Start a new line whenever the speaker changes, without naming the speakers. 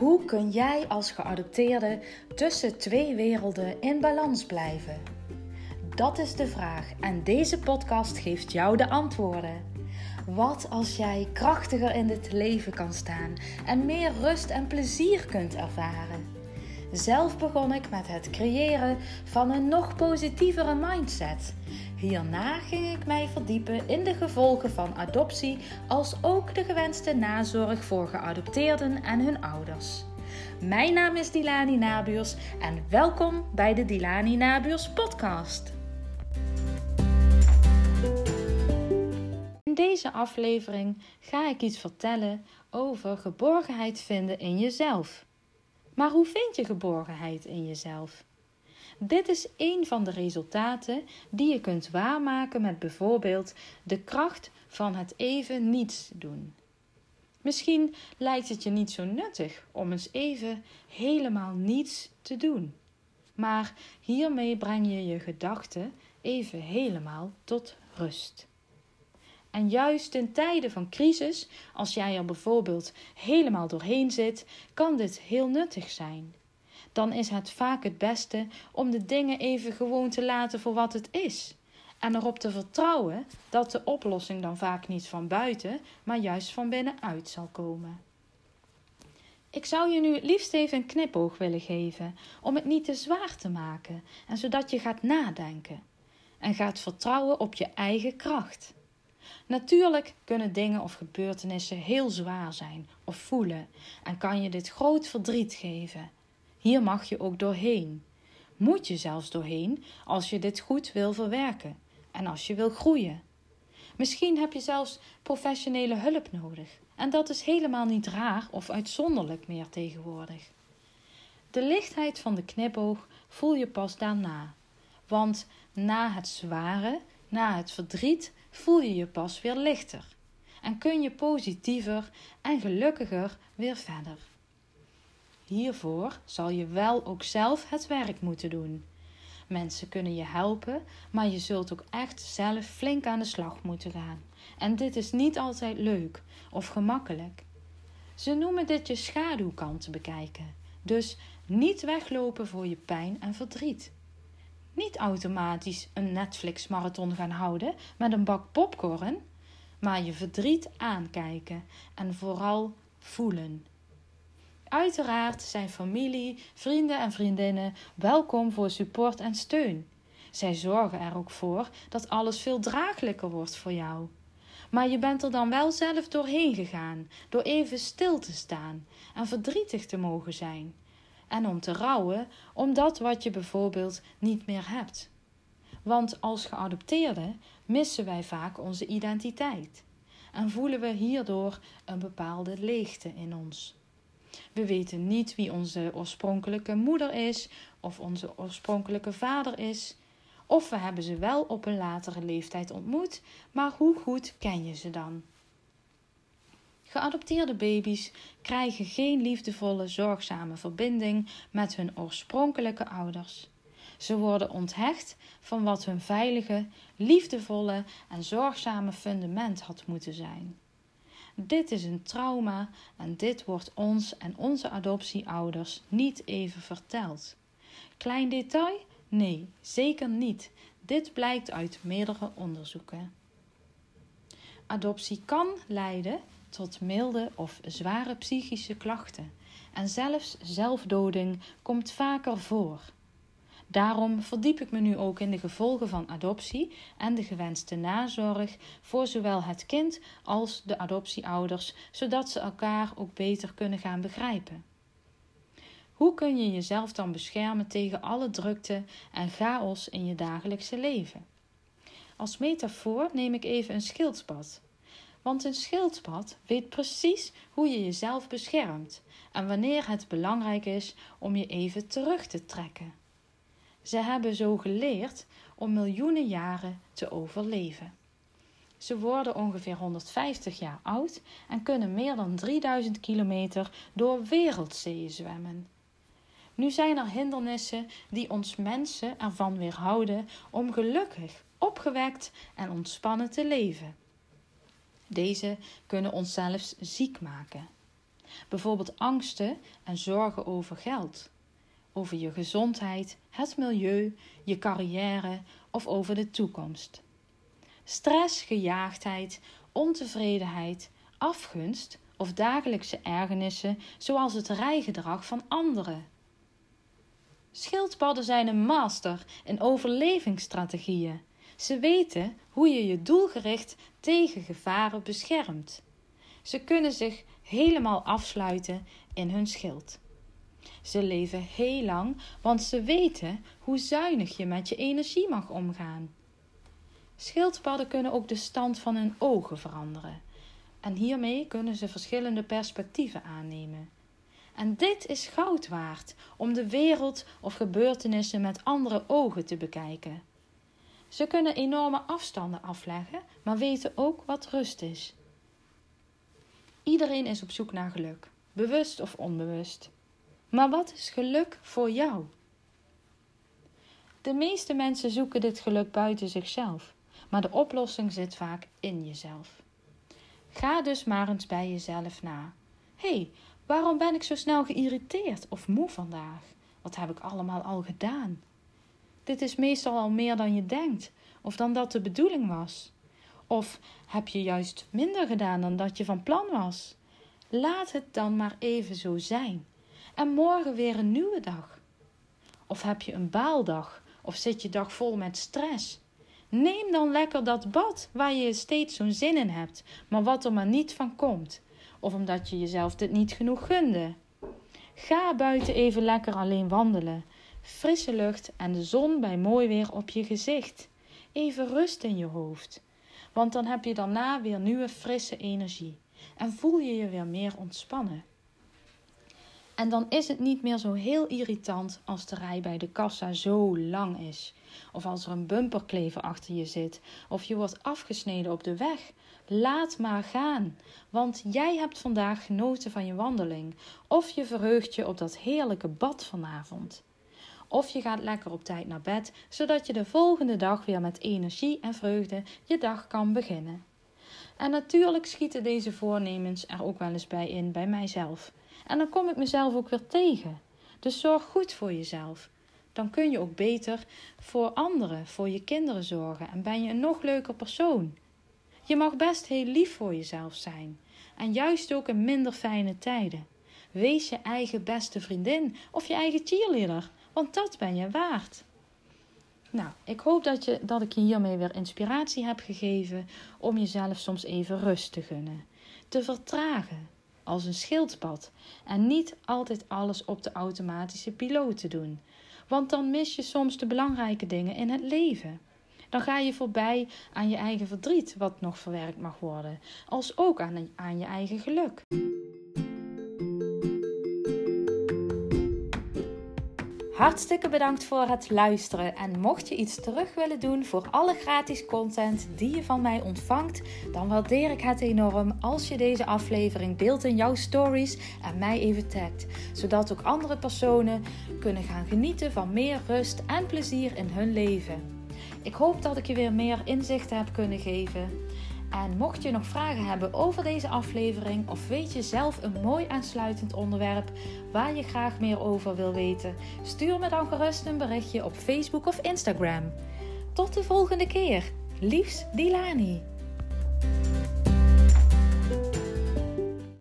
Hoe kun jij als geadopteerde tussen twee werelden in balans blijven? Dat is de vraag en deze podcast geeft jou de antwoorden. Wat als jij krachtiger in dit leven kan staan en meer rust en plezier kunt ervaren? Zelf begon ik met het creëren van een nog positievere mindset. Hierna ging ik mij verdiepen in de gevolgen van adoptie, als ook de gewenste nazorg voor geadopteerden en hun ouders. Mijn naam is Dilani Nabuurs en welkom bij de Dilani Nabuurs podcast. In deze aflevering ga ik iets vertellen over geborgenheid vinden in jezelf. Maar hoe vind je geborgenheid in jezelf? Dit is een van de resultaten die je kunt waarmaken met bijvoorbeeld de kracht van het even niets doen. Misschien lijkt het je niet zo nuttig om eens even helemaal niets te doen. Maar hiermee breng je je gedachten even helemaal tot rust. En juist in tijden van crisis, als jij er bijvoorbeeld helemaal doorheen zit, kan dit heel nuttig zijn. Dan is het vaak het beste om de dingen even gewoon te laten voor wat het is. En erop te vertrouwen dat de oplossing dan vaak niet van buiten, maar juist van binnenuit zal komen. Ik zou je nu het liefst even een knipoog willen geven, om het niet te zwaar te maken en zodat je gaat nadenken en gaat vertrouwen op je eigen kracht. Natuurlijk kunnen dingen of gebeurtenissen heel zwaar zijn of voelen en kan je dit groot verdriet geven. Hier mag je ook doorheen. Moet je zelfs doorheen als je dit goed wil verwerken en als je wil groeien. Misschien heb je zelfs professionele hulp nodig en dat is helemaal niet raar of uitzonderlijk meer tegenwoordig. De lichtheid van de knipoog voel je pas daarna, want na het zware, na het verdriet, voel je je pas weer lichter en kun je positiever en gelukkiger weer verder. Hiervoor zal je wel ook zelf het werk moeten doen. Mensen kunnen je helpen, maar je zult ook echt zelf flink aan de slag moeten gaan. En dit is niet altijd leuk of gemakkelijk. Ze noemen dit je schaduwkant te bekijken. Dus niet weglopen voor je pijn en verdriet. Niet automatisch een Netflix-marathon gaan houden met een bak popcorn, maar je verdriet aankijken en vooral voelen. Uiteraard zijn familie, vrienden en vriendinnen welkom voor support en steun. Zij zorgen er ook voor dat alles veel draaglijker wordt voor jou. Maar je bent er dan wel zelf doorheen gegaan, door even stil te staan en verdrietig te mogen zijn en om te rouwen om dat wat je bijvoorbeeld niet meer hebt. Want als geadopteerde missen wij vaak onze identiteit en voelen we hierdoor een bepaalde leegte in ons. We weten niet wie onze oorspronkelijke moeder is of onze oorspronkelijke vader is. Of we hebben ze wel op een latere leeftijd ontmoet, maar hoe goed ken je ze dan? Geadopteerde baby's krijgen geen liefdevolle, zorgzame verbinding met hun oorspronkelijke ouders. Ze worden onthecht van wat hun veilige, liefdevolle en zorgzame fundament had moeten zijn. Dit is een trauma en dit wordt ons en onze adoptieouders niet even verteld. Klein detail? Nee, zeker niet. Dit blijkt uit meerdere onderzoeken. Adoptie kan leiden tot milde of zware psychische klachten en zelfs zelfdoding komt vaker voor. Daarom verdiep ik me nu ook in de gevolgen van adoptie en de gewenste nazorg voor zowel het kind als de adoptieouders, zodat ze elkaar ook beter kunnen gaan begrijpen. Hoe kun je jezelf dan beschermen tegen alle drukte en chaos in je dagelijkse leven? Als metafoor neem ik even een schildpad. Want een schildpad weet precies hoe je jezelf beschermt en wanneer het belangrijk is om je even terug te trekken. Ze hebben zo geleerd om miljoenen jaren te overleven. Ze worden ongeveer 150 jaar oud en kunnen meer dan 3000 kilometer door wereldzeeën zwemmen. Nu zijn er hindernissen die ons mensen ervan weerhouden om gelukkig, opgewekt en ontspannen te leven. Deze kunnen ons zelfs ziek maken. Bijvoorbeeld angsten en zorgen over geld, over je gezondheid, het milieu, je carrière of over de toekomst. Stress, gejaagdheid, ontevredenheid, afgunst of dagelijkse ergernissen, zoals het rijgedrag van anderen. Schildpadden zijn een master in overlevingsstrategieën. Ze weten hoe je je doelgericht tegen gevaren beschermt. Ze kunnen zich helemaal afsluiten in hun schild. Ze leven heel lang, want ze weten hoe zuinig je met je energie mag omgaan. Schildpadden kunnen ook de stand van hun ogen veranderen. En hiermee kunnen ze verschillende perspectieven aannemen. En dit is goud waard om de wereld of gebeurtenissen met andere ogen te bekijken. Ze kunnen enorme afstanden afleggen, maar weten ook wat rust is. Iedereen is op zoek naar geluk, bewust of onbewust. Maar wat is geluk voor jou? De meeste mensen zoeken dit geluk buiten zichzelf, maar de oplossing zit vaak in jezelf. Ga dus maar eens bij jezelf na. Hé, hey, waarom ben ik zo snel geïrriteerd of moe vandaag? Wat heb ik allemaal al gedaan? Dit is meestal al meer dan je denkt, of dan dat de bedoeling was. Of heb je juist minder gedaan dan dat je van plan was? Laat het dan maar even zo zijn. En morgen weer een nieuwe dag. Of heb je een baaldag? Of zit je dag vol met stress? Neem dan lekker dat bad waar je steeds zo'n zin in hebt, maar wat er maar niet van komt. Of omdat je jezelf dit niet genoeg gunde. Ga buiten even lekker alleen wandelen. Frisse lucht en de zon bij mooi weer op je gezicht. Even rust in je hoofd. Want dan heb je daarna weer nieuwe frisse energie en voel je je weer meer ontspannen. En dan is het niet meer zo heel irritant als de rij bij de kassa zo lang is. Of als er een bumperklever achter je zit. Of je wordt afgesneden op de weg. Laat maar gaan. Want jij hebt vandaag genoten van je wandeling. Of je verheugt je op dat heerlijke bad vanavond. Of je gaat lekker op tijd naar bed, zodat je de volgende dag weer met energie en vreugde je dag kan beginnen. En natuurlijk schieten deze voornemens er ook wel eens bij in bij mijzelf. En dan kom ik mezelf ook weer tegen. Dus zorg goed voor jezelf. Dan kun je ook beter voor anderen, voor je kinderen zorgen en ben je een nog leuker persoon. Je mag best heel lief voor jezelf zijn. En juist ook in minder fijne tijden. Wees je eigen beste vriendin of je eigen cheerleader, want dat ben je waard. Nou, ik hoop dat, je, dat ik je hiermee weer inspiratie heb gegeven om jezelf soms even rust te gunnen. Te vertragen, als een schildpad. En niet altijd alles op de automatische piloot te doen. Want dan mis je soms de belangrijke dingen in het leven. Dan ga je voorbij aan je eigen verdriet, wat nog verwerkt mag worden, als ook aan, aan je eigen geluk. Hartstikke bedankt voor het luisteren. En mocht je iets terug willen doen voor alle gratis content die je van mij ontvangt, dan waardeer ik het enorm als je deze aflevering deelt in jouw stories en mij even tagt. Zodat ook andere personen kunnen gaan genieten van meer rust en plezier in hun leven. Ik hoop dat ik je weer meer inzichten heb kunnen geven. En mocht je nog vragen hebben over deze aflevering of weet je zelf een mooi aansluitend onderwerp waar je graag meer over wil weten, stuur me dan gerust een berichtje op Facebook of Instagram. Tot de volgende keer. Liefs Dilani.